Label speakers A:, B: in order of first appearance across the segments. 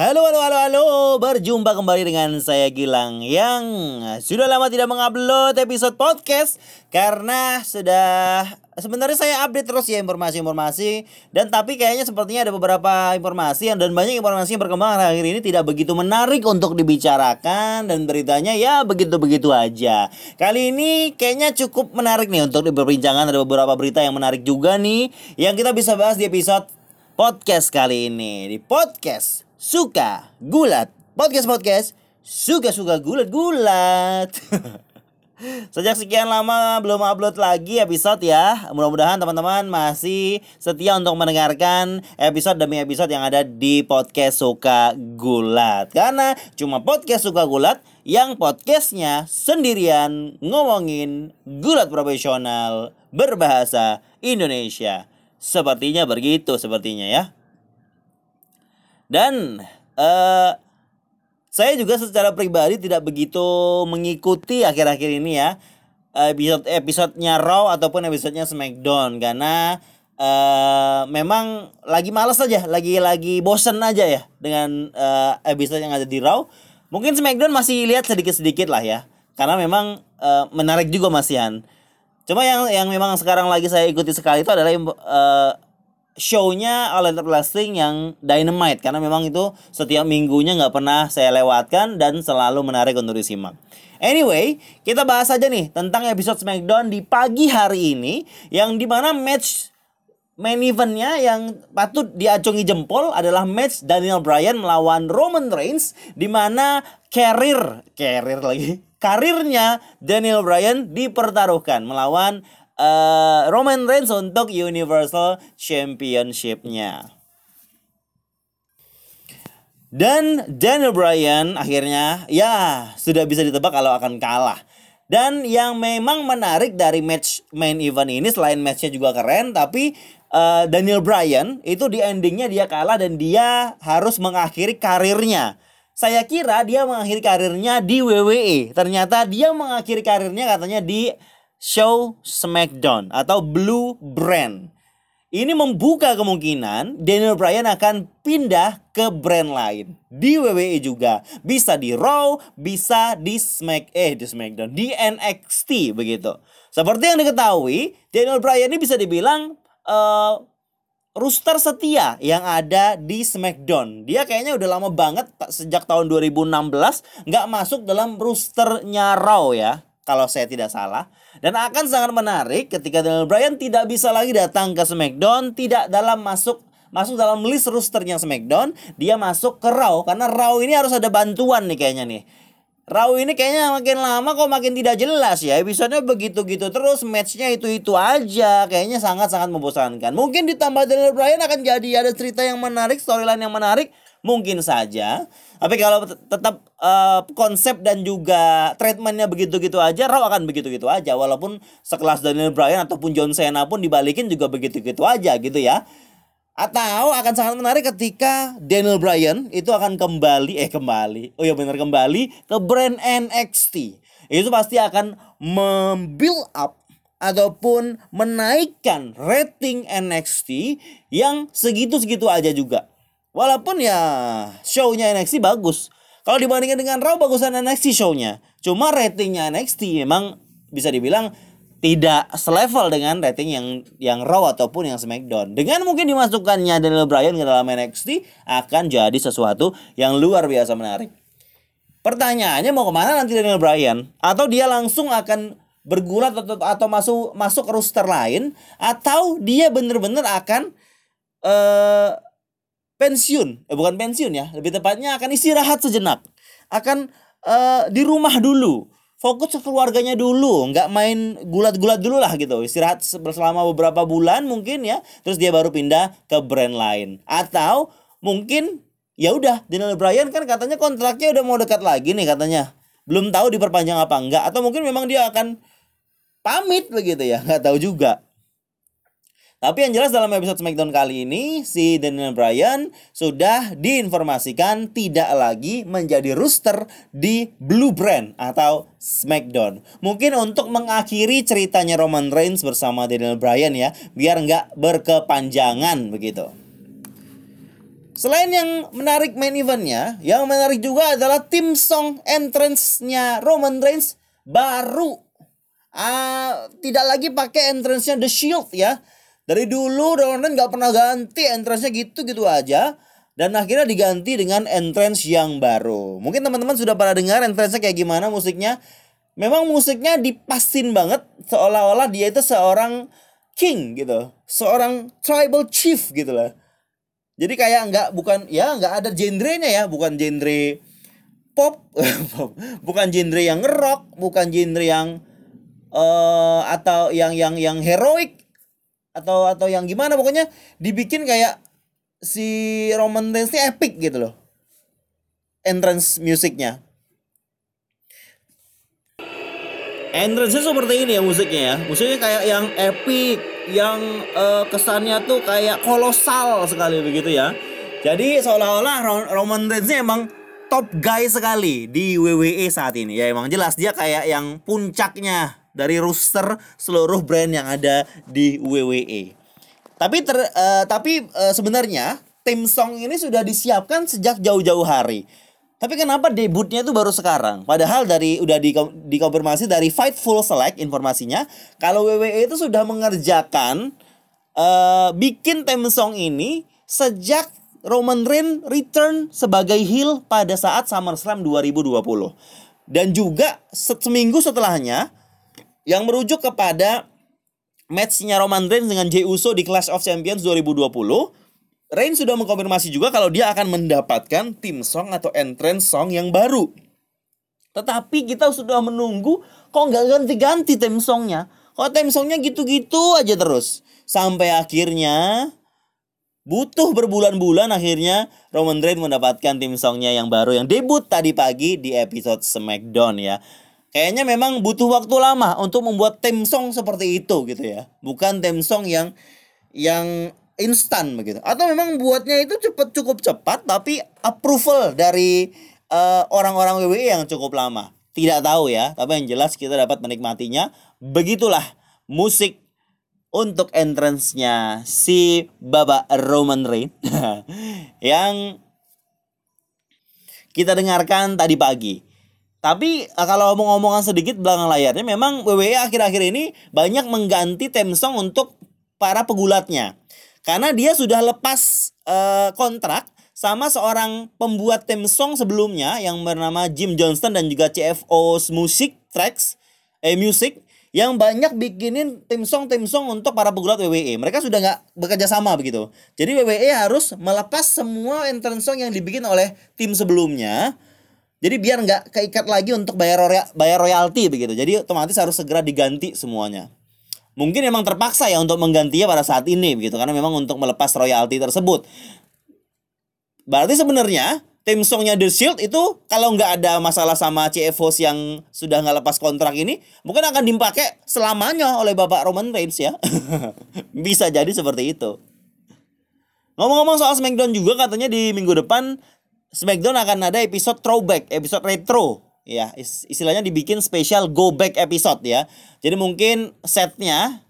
A: Halo, halo, halo, halo. Berjumpa kembali dengan saya Gilang yang sudah lama tidak mengupload episode podcast karena sudah sebenarnya saya update terus ya informasi-informasi dan tapi kayaknya sepertinya ada beberapa informasi dan banyak informasi yang berkembang akhir ini tidak begitu menarik untuk dibicarakan dan beritanya ya begitu-begitu aja. Kali ini kayaknya cukup menarik nih untuk diperbincangan ada beberapa berita yang menarik juga nih yang kita bisa bahas di episode podcast kali ini di podcast suka gulat. Podcast podcast. Suka suka gulat gulat. Sejak sekian lama belum upload lagi episode ya. Mudah-mudahan teman-teman masih setia untuk mendengarkan episode demi episode yang ada di podcast Suka Gulat. Karena cuma podcast Suka Gulat yang podcastnya sendirian ngomongin gulat profesional berbahasa Indonesia. Sepertinya begitu sepertinya ya dan uh, saya juga secara pribadi tidak begitu mengikuti akhir-akhir ini ya episode episodenya Raw ataupun episodenya SmackDown karena uh, memang lagi males aja, lagi lagi bosen aja ya dengan uh, episode yang ada di Raw. Mungkin SmackDown masih lihat sedikit-sedikit lah ya, karena memang uh, menarik juga masihan. Cuma yang yang memang sekarang lagi saya ikuti sekali itu adalah uh, show-nya All Elite Wrestling yang Dynamite karena memang itu setiap minggunya nggak pernah saya lewatkan dan selalu menarik untuk disimak. Anyway, kita bahas aja nih tentang episode SmackDown di pagi hari ini yang di mana match main eventnya yang patut diacungi jempol adalah match Daniel Bryan melawan Roman Reigns di mana karir karir lagi karirnya Daniel Bryan dipertaruhkan melawan uh, Roman Reigns untuk Universal Championship-nya. Dan Daniel Bryan akhirnya ya sudah bisa ditebak kalau akan kalah. Dan yang memang menarik dari match main event ini selain matchnya juga keren, tapi uh, Daniel Bryan itu di endingnya dia kalah dan dia harus mengakhiri karirnya. Saya kira dia mengakhiri karirnya di WWE. Ternyata dia mengakhiri karirnya katanya di show SmackDown atau Blue Brand. Ini membuka kemungkinan Daniel Bryan akan pindah ke brand lain di WWE juga. Bisa di Raw, bisa di Smack eh di SmackDown, di NXT begitu. Seperti yang diketahui, Daniel Bryan ini bisa dibilang uh, rooster setia yang ada di SmackDown. Dia kayaknya udah lama banget sejak tahun 2016 nggak masuk dalam roosternya Raw ya kalau saya tidak salah. Dan akan sangat menarik ketika Daniel Bryan tidak bisa lagi datang ke SmackDown, tidak dalam masuk masuk dalam list rosternya SmackDown, dia masuk ke Raw. Karena Raw ini harus ada bantuan nih kayaknya nih. Raw ini kayaknya makin lama kok makin tidak jelas ya. Episodenya begitu-gitu terus Matchnya itu-itu aja. Kayaknya sangat-sangat membosankan. Mungkin ditambah Daniel Bryan akan jadi ada cerita yang menarik Storyline yang menarik mungkin saja. Tapi kalau tetap uh, konsep dan juga treatmentnya begitu-gitu aja, Raw akan begitu-gitu aja. Walaupun sekelas Daniel Bryan ataupun John Cena pun dibalikin juga begitu-gitu aja gitu ya. Atau akan sangat menarik ketika Daniel Bryan itu akan kembali, eh kembali, oh ya benar kembali ke brand NXT. Itu pasti akan membuild up ataupun menaikkan rating NXT yang segitu-segitu aja juga. Walaupun ya show-nya NXT bagus. Kalau dibandingkan dengan Raw bagusan NXT show-nya. Cuma ratingnya NXT memang bisa dibilang tidak selevel dengan rating yang yang Raw ataupun yang SmackDown. Dengan mungkin dimasukkannya Daniel Bryan ke dalam NXT akan jadi sesuatu yang luar biasa menarik. Pertanyaannya mau ke mana nanti Daniel Bryan? Atau dia langsung akan bergulat atau, atau masuk masuk roster lain? Atau dia bener-bener akan uh, pensiun, eh bukan pensiun ya, lebih tepatnya akan istirahat sejenak, akan uh, di rumah dulu, fokus ke keluarganya dulu, nggak main gulat-gulat dulu lah gitu, istirahat selama beberapa bulan mungkin ya, terus dia baru pindah ke brand lain, atau mungkin ya udah Daniel Bryan kan katanya kontraknya udah mau dekat lagi nih katanya, belum tahu diperpanjang apa enggak, atau mungkin memang dia akan pamit begitu ya, nggak tahu juga. Tapi yang jelas dalam episode SmackDown kali ini, si Daniel Bryan sudah diinformasikan tidak lagi menjadi rooster di Blue Brand atau SmackDown. Mungkin untuk mengakhiri ceritanya Roman Reigns bersama Daniel Bryan ya, biar nggak berkepanjangan begitu. Selain yang menarik main eventnya, yang menarik juga adalah tim song entrance-nya Roman Reigns baru. Ah, tidak lagi pakai entrance-nya The Shield ya. Dari dulu Reigns nggak pernah ganti entrance-nya gitu-gitu aja. Dan akhirnya diganti dengan entrance yang baru. Mungkin teman-teman sudah pernah dengar entrance-nya kayak gimana musiknya. Memang musiknya dipasin banget seolah-olah dia itu seorang king gitu. Seorang tribal chief gitu lah jadi kayak nggak bukan ya nggak ada genrenya ya, bukan genre pop, bukan genre yang rock, bukan genre yang uh, atau yang yang yang heroik atau atau yang gimana pokoknya dibikin kayak si Roman Reigns epic gitu loh. Entrance musiknya. Entrance seperti ini ya musiknya ya. Musiknya kayak yang epic, yang uh, kesannya tuh kayak kolosal sekali begitu ya. Jadi seolah-olah Roman Reigns emang top guy sekali di WWE saat ini. Ya emang jelas dia kayak yang puncaknya dari roster seluruh brand yang ada di WWE. Tapi ter, uh, tapi uh, sebenarnya tim song ini sudah disiapkan sejak jauh-jauh hari. Tapi kenapa debutnya itu baru sekarang? Padahal dari udah di, dikonfirmasi dari Fightful Select informasinya kalau WWE itu sudah mengerjakan uh, bikin theme song ini sejak Roman Reigns return sebagai heel pada saat SummerSlam 2020. Dan juga seminggu setelahnya yang merujuk kepada matchnya Roman Reigns dengan Jey Uso di Clash of Champions 2020 Rain sudah mengkonfirmasi juga kalau dia akan mendapatkan tim song atau entrance song yang baru. Tetapi kita sudah menunggu kok nggak ganti-ganti tim songnya. Kok tim songnya gitu-gitu aja terus. Sampai akhirnya butuh berbulan-bulan akhirnya Roman Reigns mendapatkan tim songnya yang baru yang debut tadi pagi di episode SmackDown ya. Kayaknya memang butuh waktu lama untuk membuat tim song seperti itu gitu ya. Bukan tim song yang yang instan begitu atau memang buatnya itu cepat cukup cepat tapi approval dari uh, orang-orang WWE yang cukup lama tidak tahu ya tapi yang jelas kita dapat menikmatinya begitulah musik untuk entrance-nya si Baba Roman Reigns yang kita dengarkan tadi pagi. Tapi eh, kalau ngomong-ngomongan sedikit belakang layarnya memang WWE akhir-akhir ini banyak mengganti theme song untuk para pegulatnya. Karena dia sudah lepas uh, kontrak sama seorang pembuat theme song sebelumnya yang bernama Jim Johnston dan juga CFO Music Tracks eh Music yang banyak bikinin tim song tim song untuk para pegulat WWE. Mereka sudah nggak bekerja sama begitu. Jadi WWE harus melepas semua entrance song yang dibikin oleh tim sebelumnya. Jadi biar nggak keikat lagi untuk bayar royal, bayar royalti begitu. Jadi otomatis harus segera diganti semuanya mungkin memang terpaksa ya untuk menggantinya pada saat ini begitu karena memang untuk melepas royalti tersebut. Berarti sebenarnya tim songnya The Shield itu kalau nggak ada masalah sama CFOs yang sudah nggak lepas kontrak ini mungkin akan dipakai selamanya oleh Bapak Roman Reigns ya. Bisa jadi seperti itu. Ngomong-ngomong soal SmackDown juga katanya di minggu depan SmackDown akan ada episode throwback, episode retro. Ya istilahnya dibikin spesial go back episode ya. Jadi mungkin setnya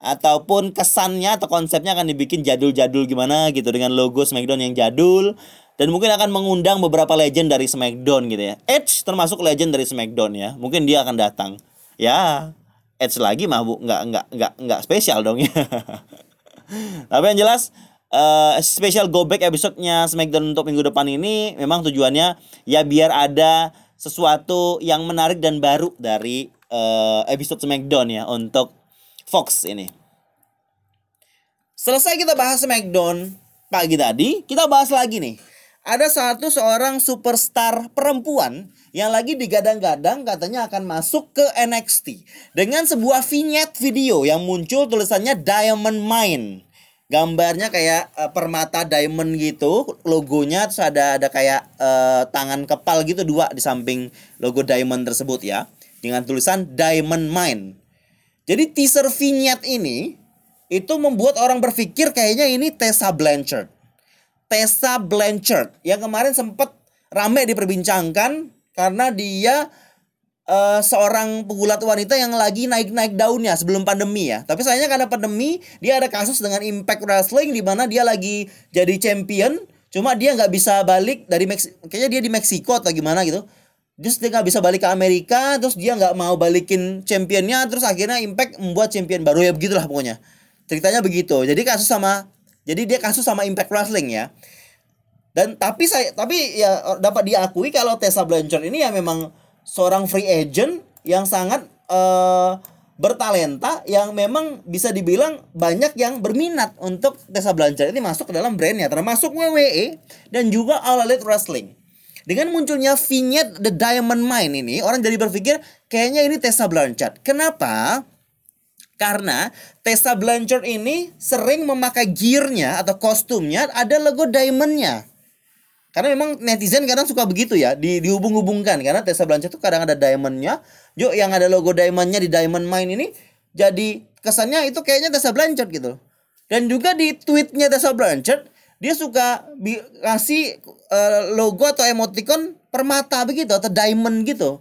A: ataupun kesannya atau konsepnya akan dibikin jadul-jadul gimana gitu dengan logo Smackdown yang jadul. Dan mungkin akan mengundang beberapa legend dari Smackdown gitu ya. Edge termasuk legend dari Smackdown ya. Mungkin dia akan datang. Ya Edge lagi mah bu. Nggak nggak nggak nggak spesial dong ya. Tapi yang jelas uh, special go back episode-nya Smackdown untuk minggu depan ini memang tujuannya ya biar ada sesuatu yang menarik dan baru dari uh, episode Smackdown ya untuk Fox ini. Selesai kita bahas Smackdown pagi tadi, kita bahas lagi nih. Ada satu seorang superstar perempuan yang lagi digadang-gadang katanya akan masuk ke NXT dengan sebuah vignette video yang muncul tulisannya Diamond Mine gambarnya kayak uh, permata diamond gitu logonya terus ada ada kayak uh, tangan kepal gitu dua di samping logo diamond tersebut ya dengan tulisan diamond mine. Jadi teaser vignette ini itu membuat orang berpikir kayaknya ini Tessa Blanchard. Tessa Blanchard yang kemarin sempat rame diperbincangkan karena dia uh, seorang pegulat wanita yang lagi naik-naik daunnya sebelum pandemi ya. Tapi sayangnya karena pandemi dia ada kasus dengan Impact Wrestling di mana dia lagi jadi champion, cuma dia nggak bisa balik dari Mex kayaknya dia di Meksiko atau gimana gitu. Terus dia nggak bisa balik ke Amerika, terus dia nggak mau balikin championnya, terus akhirnya Impact membuat champion baru ya begitulah pokoknya. Ceritanya begitu. Jadi kasus sama jadi dia kasus sama Impact Wrestling ya. Dan tapi saya tapi ya dapat diakui kalau Tessa Blanchard ini ya memang seorang free agent yang sangat uh, bertalenta yang memang bisa dibilang banyak yang berminat untuk Tessa Blanchard ini masuk ke dalam brandnya termasuk WWE dan juga All Elite Wrestling. Dengan munculnya vignette The Diamond Mine ini orang jadi berpikir kayaknya ini Tessa Blanchard. Kenapa? Karena Tessa Blanchard ini sering memakai gearnya atau kostumnya ada logo diamondnya. Karena memang netizen kadang suka begitu ya, di, dihubung-hubungkan. Karena Tessa Blanchard itu kadang ada diamondnya. Yuk yang ada logo diamondnya di Diamond Mine ini jadi kesannya itu kayaknya Tessa Blanchard gitu. Dan juga di tweetnya Tessa Blanchard dia suka kasih uh, logo atau emoticon permata begitu atau diamond gitu.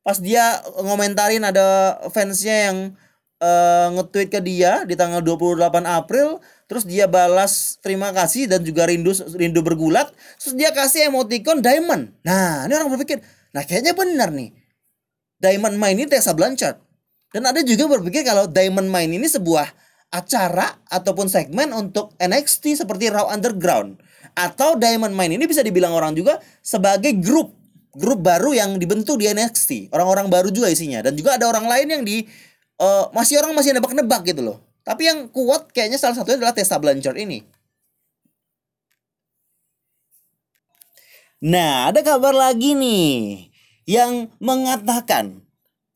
A: Pas dia ngomentarin ada fansnya yang uh, nge-tweet ke dia di tanggal 28 April terus dia balas terima kasih dan juga rindu rindu bergulat. Terus dia kasih emoticon diamond. Nah ini orang berpikir nah kayaknya benar nih. Diamond mine ini Tessa Blanchard. Dan ada juga berpikir kalau diamond mine ini sebuah acara ataupun segmen untuk NXT seperti Raw Underground. Atau Diamond Mine ini bisa dibilang orang juga sebagai grup grup baru yang dibentuk di NXT orang-orang baru juga isinya. Dan juga ada orang lain yang di uh, masih orang masih nebak-nebak gitu loh. Tapi yang kuat kayaknya salah satunya adalah Tessa Blanchard ini. Nah, ada kabar lagi nih yang mengatakan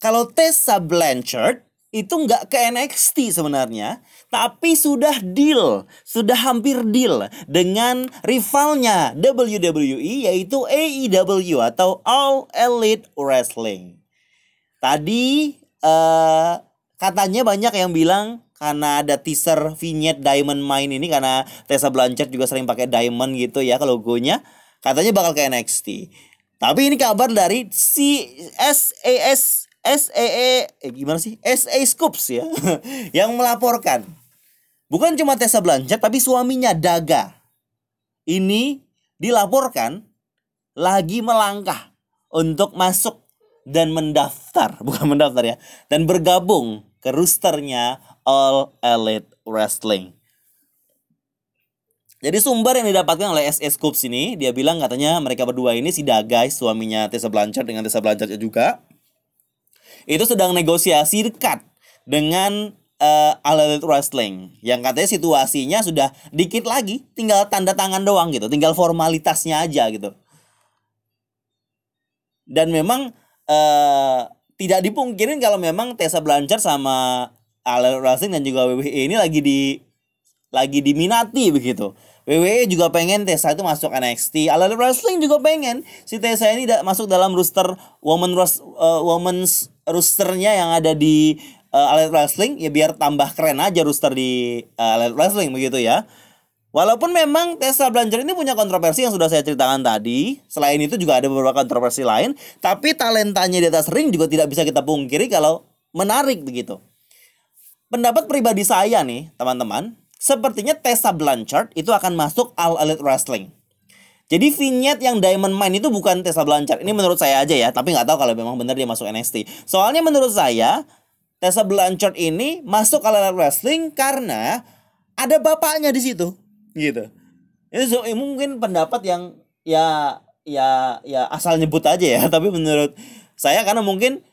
A: kalau Tessa Blanchard itu nggak ke NXT sebenarnya, tapi sudah deal, sudah hampir deal dengan rivalnya WWE yaitu AEW atau All Elite Wrestling. Tadi uh, katanya banyak yang bilang karena ada teaser vignette Diamond Mine ini karena Tessa Blanchard juga sering pakai diamond gitu ya kalau logonya katanya bakal ke NXT. Tapi ini kabar dari si SAS SAE eh gimana sih? SA Scoops ya yang melaporkan. Bukan cuma Tessa Blanchard tapi suaminya Daga. Ini dilaporkan lagi melangkah untuk masuk dan mendaftar, bukan mendaftar ya, dan bergabung ke roosternya All Elite Wrestling. Jadi sumber yang didapatkan oleh SS Scoops ini, dia bilang katanya mereka berdua ini si Dagai, suaminya Tessa Blanchard dengan Tessa Blanchard juga, itu sedang negosiasi dekat dengan uh, All Elite Wrestling yang katanya situasinya sudah dikit lagi tinggal tanda tangan doang gitu tinggal formalitasnya aja gitu dan memang uh, tidak dipungkirin kalau memang Tessa Blanchard sama Alan Racing dan juga WWE ini lagi di lagi diminati begitu. WWE juga pengen Tessa itu masuk NXT. Alan Wrestling juga pengen si Tessa ini masuk dalam roster woman ros, uh, women's rosternya yang ada di uh, Alan Wrestling ya biar tambah keren aja roster di uh, Alan Wrestling begitu ya. Walaupun memang Tessa Blanchard ini punya kontroversi yang sudah saya ceritakan tadi, selain itu juga ada beberapa kontroversi lain, tapi talentanya di atas ring juga tidak bisa kita pungkiri kalau menarik begitu. Pendapat pribadi saya nih, teman-teman, sepertinya Tessa Blanchard itu akan masuk All Elite Wrestling. Jadi vignette yang Diamond Mine itu bukan Tessa Blanchard. Ini menurut saya aja ya, tapi nggak tahu kalau memang benar dia masuk NXT. Soalnya menurut saya Tessa Blanchard ini masuk All Elite Wrestling karena ada bapaknya di situ gitu itu so, mungkin pendapat yang ya ya ya asal nyebut aja ya tapi menurut saya karena mungkin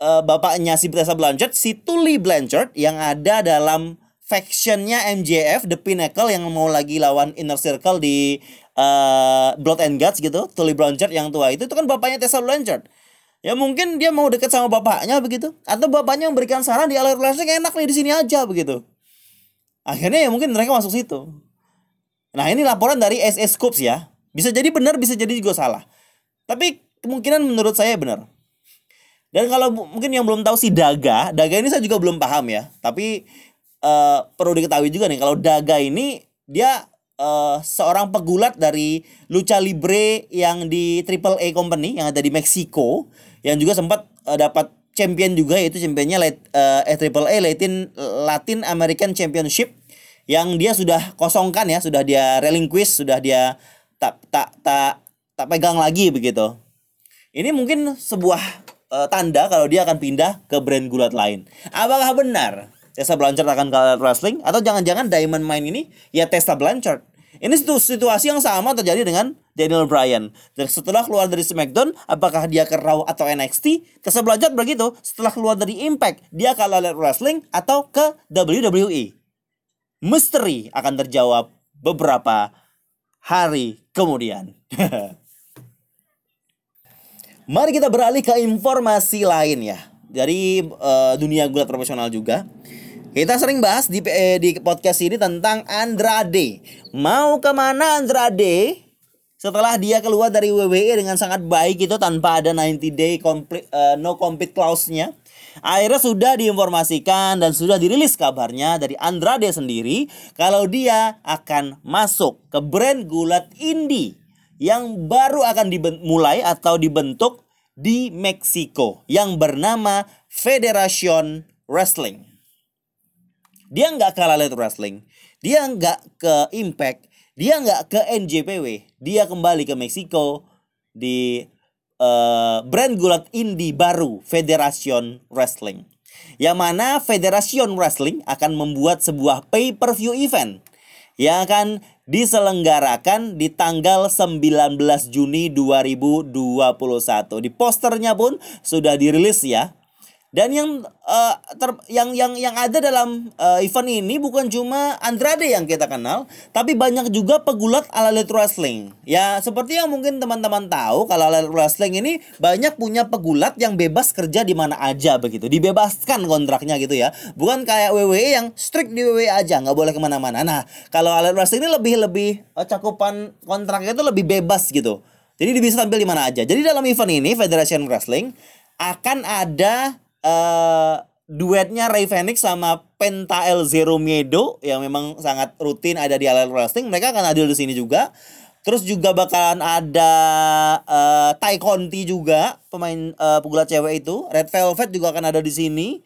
A: uh, bapaknya si Tessa Blanchard si Tully Blanchard yang ada dalam factionnya MJF The Pinnacle yang mau lagi lawan Inner Circle di uh, Blood and Guts gitu Tully Blanchard yang tua itu itu kan bapaknya Tessa Blanchard ya mungkin dia mau deket sama bapaknya begitu atau bapaknya memberikan saran di alur wrestling enak nih di sini aja begitu akhirnya ya mungkin mereka masuk situ Nah ini laporan dari SS Scoops ya. Bisa jadi benar, bisa jadi juga salah. Tapi kemungkinan menurut saya benar. Dan kalau mungkin yang belum tahu si Daga, Daga ini saya juga belum paham ya. Tapi uh, perlu diketahui juga nih kalau Daga ini dia uh, seorang pegulat dari lucha libre yang di Triple A Company yang ada di Meksiko yang juga sempat uh, dapat champion juga yaitu championnya uh, Triple A Latin Latin American Championship yang dia sudah kosongkan ya, sudah dia relinquish, sudah dia tak tak tak tak pegang lagi begitu. Ini mungkin sebuah uh, tanda kalau dia akan pindah ke brand gulat lain. Apakah benar Tessa Blanchard akan ke wrestling atau jangan-jangan Diamond Mine ini ya Tessa Blanchard? Ini situasi yang sama terjadi dengan Daniel Bryan. Dan setelah keluar dari SmackDown, apakah dia ke Raw atau NXT? Tessa Blanchard begitu. Setelah keluar dari Impact, dia ke Wrestling atau ke WWE? Misteri akan terjawab beberapa hari kemudian. Mari kita beralih ke informasi lain ya dari uh, dunia gulat profesional juga. Kita sering bahas di eh, di podcast ini tentang Andrade. Mau ke mana Andrade? Setelah dia keluar dari WWE dengan sangat baik itu tanpa ada 90 day complete, uh, no compete clause-nya. Akhirnya sudah diinformasikan dan sudah dirilis kabarnya dari Andrade sendiri kalau dia akan masuk ke brand gulat indie yang baru akan dimulai atau dibentuk di Meksiko yang bernama Federation Wrestling. Dia nggak ke Elite Wrestling, dia nggak ke Impact, dia nggak ke NJPW, dia kembali ke Meksiko di uh, brand gulat indie baru Federation Wrestling. Yang mana Federation Wrestling akan membuat sebuah pay-per-view event yang akan diselenggarakan di tanggal 19 Juni 2021. Di posternya pun sudah dirilis ya. Dan yang uh, ter, yang yang yang ada dalam uh, event ini bukan cuma Andrade yang kita kenal, tapi banyak juga pegulat ala Elite Wrestling. Ya, seperti yang mungkin teman-teman tahu kalau Elite Wrestling ini banyak punya pegulat yang bebas kerja di mana aja begitu, dibebaskan kontraknya gitu ya. Bukan kayak WWE yang strict di WWE aja, nggak boleh ke mana-mana. Nah, kalau Elite Wrestling ini lebih lebih uh, cakupan kontraknya itu lebih bebas gitu. Jadi bisa tampil di mana aja. Jadi dalam event ini Federation Wrestling akan ada uh, duetnya Ray Phoenix sama Penta El Zero Miedo yang memang sangat rutin ada di Allied Wrestling. Mereka akan hadir di sini juga. Terus juga bakalan ada uh, Tai Conti juga pemain uh, pegulat cewek itu. Red Velvet juga akan ada di sini.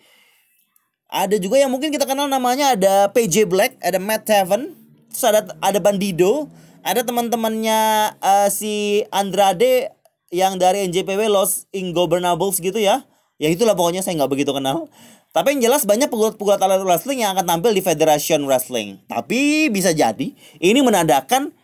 A: Ada juga yang mungkin kita kenal namanya ada PJ Black, ada Matt Taven, terus ada ada Bandido, ada teman-temannya uh, si Andrade yang dari NJPW Los Ingobernables gitu ya ya itulah pokoknya saya nggak begitu kenal. Tapi yang jelas banyak pegulat-pegulat alat wrestling yang akan tampil di Federation Wrestling. Tapi bisa jadi ini menandakan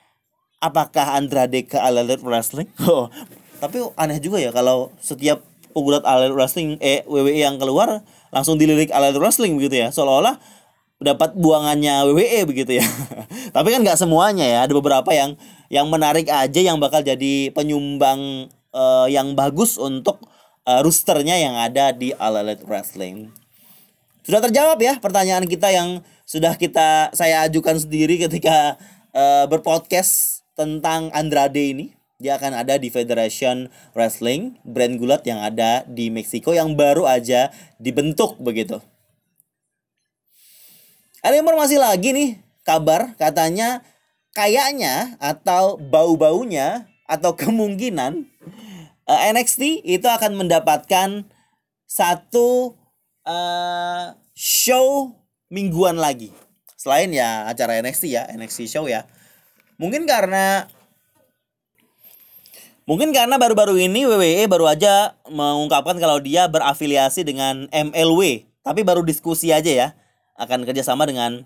A: apakah Andrade ke Elite Wrestling? Oh, tapi aneh juga ya kalau setiap pegulat Elite Wrestling eh WWE yang keluar langsung dilirik Elite Wrestling begitu ya. Seolah-olah dapat buangannya WWE begitu ya. Tapi kan nggak semuanya ya, ada beberapa yang yang menarik aja yang bakal jadi penyumbang uh, yang bagus untuk uh, roosternya yang ada di All Elite Wrestling. Sudah terjawab ya pertanyaan kita yang sudah kita saya ajukan sendiri ketika uh, berpodcast tentang Andrade ini. Dia akan ada di Federation Wrestling, brand gulat yang ada di Meksiko yang baru aja dibentuk begitu. Ada informasi lagi nih, kabar katanya kayaknya atau bau-baunya atau kemungkinan uh, eh, NXT itu akan mendapatkan satu uh, show mingguan lagi. Selain ya acara NXT ya, NXT show ya. Mungkin karena Mungkin karena baru-baru ini WWE baru aja mengungkapkan kalau dia berafiliasi dengan MLW, tapi baru diskusi aja ya akan kerjasama dengan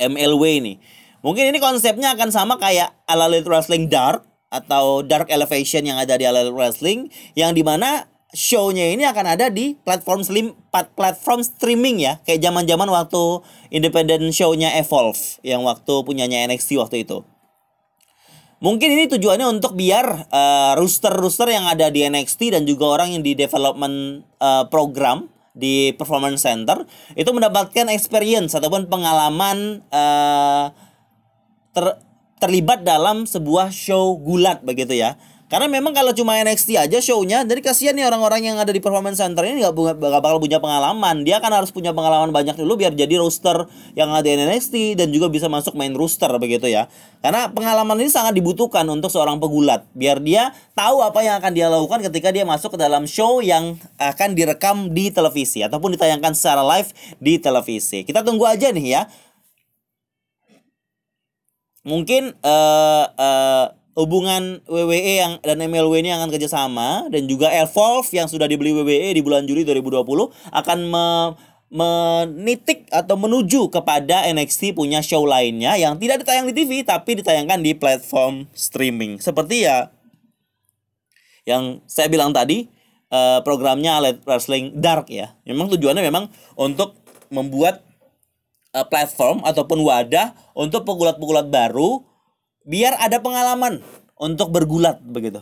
A: MLW ini. Mungkin ini konsepnya akan sama kayak ala Elite Wrestling Dark, atau Dark Elevation yang ada di All Wrestling yang di mana show-nya ini akan ada di platform slim platform streaming ya kayak zaman-zaman waktu independent show-nya Evolve yang waktu punyanya NXT waktu itu. Mungkin ini tujuannya untuk biar uh, rooster-rooster yang ada di NXT dan juga orang yang di development uh, program di performance center itu mendapatkan experience ataupun pengalaman uh, ter terlibat dalam sebuah show gulat begitu ya. Karena memang kalau cuma NXT aja show-nya, jadi kasihan nih orang-orang yang ada di performance center ini nggak gak bakal punya pengalaman. Dia kan harus punya pengalaman banyak dulu biar jadi roster yang ada di NXT dan juga bisa masuk main roster begitu ya. Karena pengalaman ini sangat dibutuhkan untuk seorang pegulat biar dia tahu apa yang akan dia lakukan ketika dia masuk ke dalam show yang akan direkam di televisi ataupun ditayangkan secara live di televisi. Kita tunggu aja nih ya. Mungkin uh, uh, hubungan WWE yang dan MLW ini akan kerjasama dan juga Evolve yang sudah dibeli WWE di bulan Juli 2020 akan me, menitik atau menuju kepada NXT punya show lainnya yang tidak ditayang di TV tapi ditayangkan di platform streaming. Seperti ya yang saya bilang tadi uh, programnya Elite Wrestling Dark ya. Memang tujuannya memang untuk membuat uh, platform ataupun wadah untuk pegulat-pegulat baru biar ada pengalaman untuk bergulat begitu.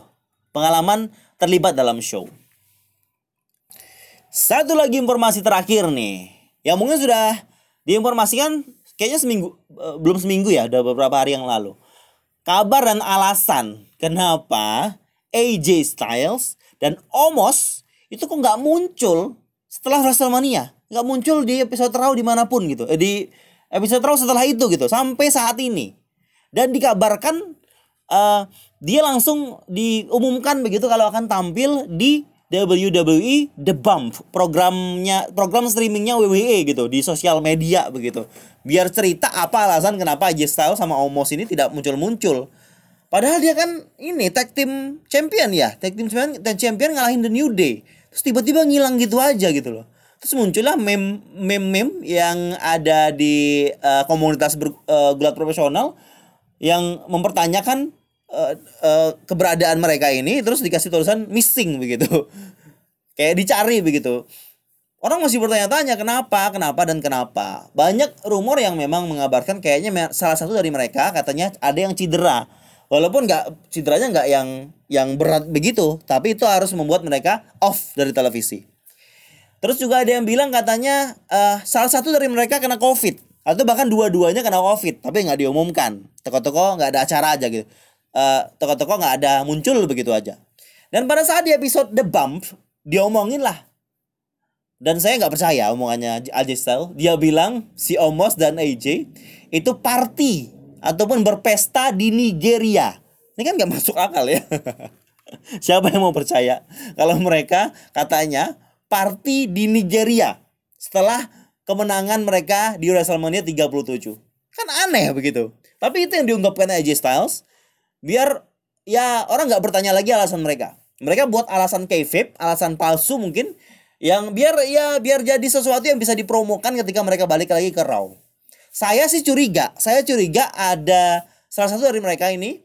A: Pengalaman terlibat dalam show. Satu lagi informasi terakhir nih, yang mungkin sudah diinformasikan kayaknya seminggu uh, belum seminggu ya, udah beberapa hari yang lalu. Kabar dan alasan kenapa AJ Styles dan Omos itu kok nggak muncul setelah WrestleMania, nggak muncul di episode Raw di mana pun gitu, eh, di episode Raw setelah itu gitu sampai saat ini. Dan dikabarkan uh, dia langsung diumumkan begitu kalau akan tampil di WWE The Bump programnya program streamingnya WWE gitu di sosial media begitu. Biar cerita apa alasan kenapa AJ Styles sama Omos ini tidak muncul-muncul. Padahal dia kan ini tag team champion ya. Tag team champion tag champion ngalahin The New Day. Terus tiba-tiba ngilang gitu aja gitu loh terus muncullah meme meme yang ada di uh, komunitas ber, uh, gulat profesional yang mempertanyakan uh, uh, keberadaan mereka ini terus dikasih tulisan missing begitu. Kayak dicari begitu. Orang masih bertanya-tanya kenapa, kenapa dan kenapa. Banyak rumor yang memang mengabarkan kayaknya salah satu dari mereka katanya ada yang cedera. Walaupun nggak cederanya nggak yang yang berat begitu, tapi itu harus membuat mereka off dari televisi. Terus juga ada yang bilang katanya uh, salah satu dari mereka kena COVID. Atau bahkan dua-duanya kena covid tapi nggak diumumkan. Toko-toko nggak ada acara aja gitu. Uh, toko-toko nggak ada muncul begitu aja. Dan pada saat di episode The Bump diomongin lah. Dan saya nggak percaya omongannya AJ Style dia bilang si Omos dan AJ itu party ataupun berpesta di Nigeria. Ini kan nggak masuk akal ya. Siapa yang mau percaya? Kalau mereka katanya party di Nigeria setelah kemenangan mereka di WrestleMania 37. Kan aneh begitu. Tapi itu yang diungkapkan AJ Styles biar ya orang nggak bertanya lagi alasan mereka. Mereka buat alasan kayfabe, alasan palsu mungkin yang biar ya biar jadi sesuatu yang bisa dipromokan ketika mereka balik lagi ke Raw. Saya sih curiga, saya curiga ada salah satu dari mereka ini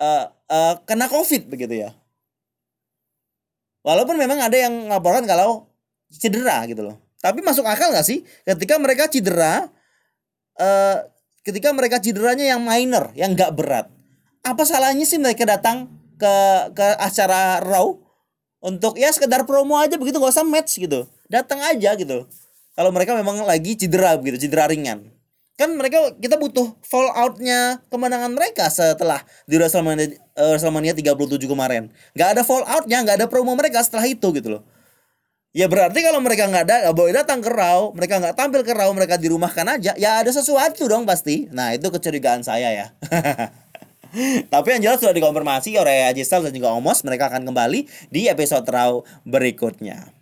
A: uh, uh, kena COVID begitu ya. Walaupun memang ada yang ngaporkan kalau cedera gitu loh. Tapi masuk akal gak sih ketika mereka cedera uh, ketika mereka cederanya yang minor, yang gak berat. Apa salahnya sih mereka datang ke ke acara Raw untuk ya sekedar promo aja begitu gak usah match gitu. Datang aja gitu. Kalau mereka memang lagi cedera begitu, cedera ringan. Kan mereka kita butuh falloutnya kemenangan mereka setelah di WrestleMania, uh, WrestleMania 37 kemarin. Gak ada falloutnya, gak ada promo mereka setelah itu gitu loh. Ya berarti kalau mereka nggak ada, nggak boleh datang ke Raw, mereka nggak tampil ke Raw, mereka dirumahkan aja, ya ada sesuatu dong pasti. Nah itu kecurigaan saya ya. Tapi yang jelas sudah dikonfirmasi oleh Styles dan juga Omos, mereka akan kembali di episode Raw berikutnya.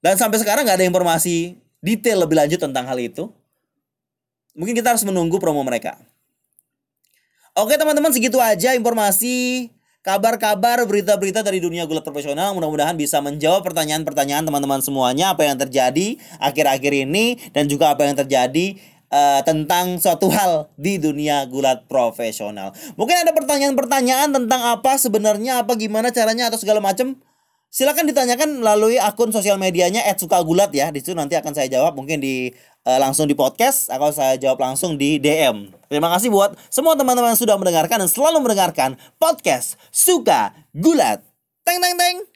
A: Dan sampai sekarang nggak ada informasi detail lebih lanjut tentang hal itu. Mungkin kita harus menunggu promo mereka. Oke teman-teman segitu aja informasi kabar-kabar berita-berita dari dunia gulat profesional mudah-mudahan bisa menjawab pertanyaan-pertanyaan teman-teman semuanya apa yang terjadi akhir-akhir ini dan juga apa yang terjadi uh, tentang suatu hal di dunia gulat profesional. Mungkin ada pertanyaan-pertanyaan tentang apa sebenarnya apa gimana caranya atau segala macam silakan ditanyakan melalui akun sosial medianya @sukagulat ya. Di situ nanti akan saya jawab mungkin di uh, langsung di podcast atau saya jawab langsung di DM. Terima kasih buat semua teman-teman yang sudah mendengarkan dan selalu mendengarkan podcast Suka Gulat. Teng teng teng.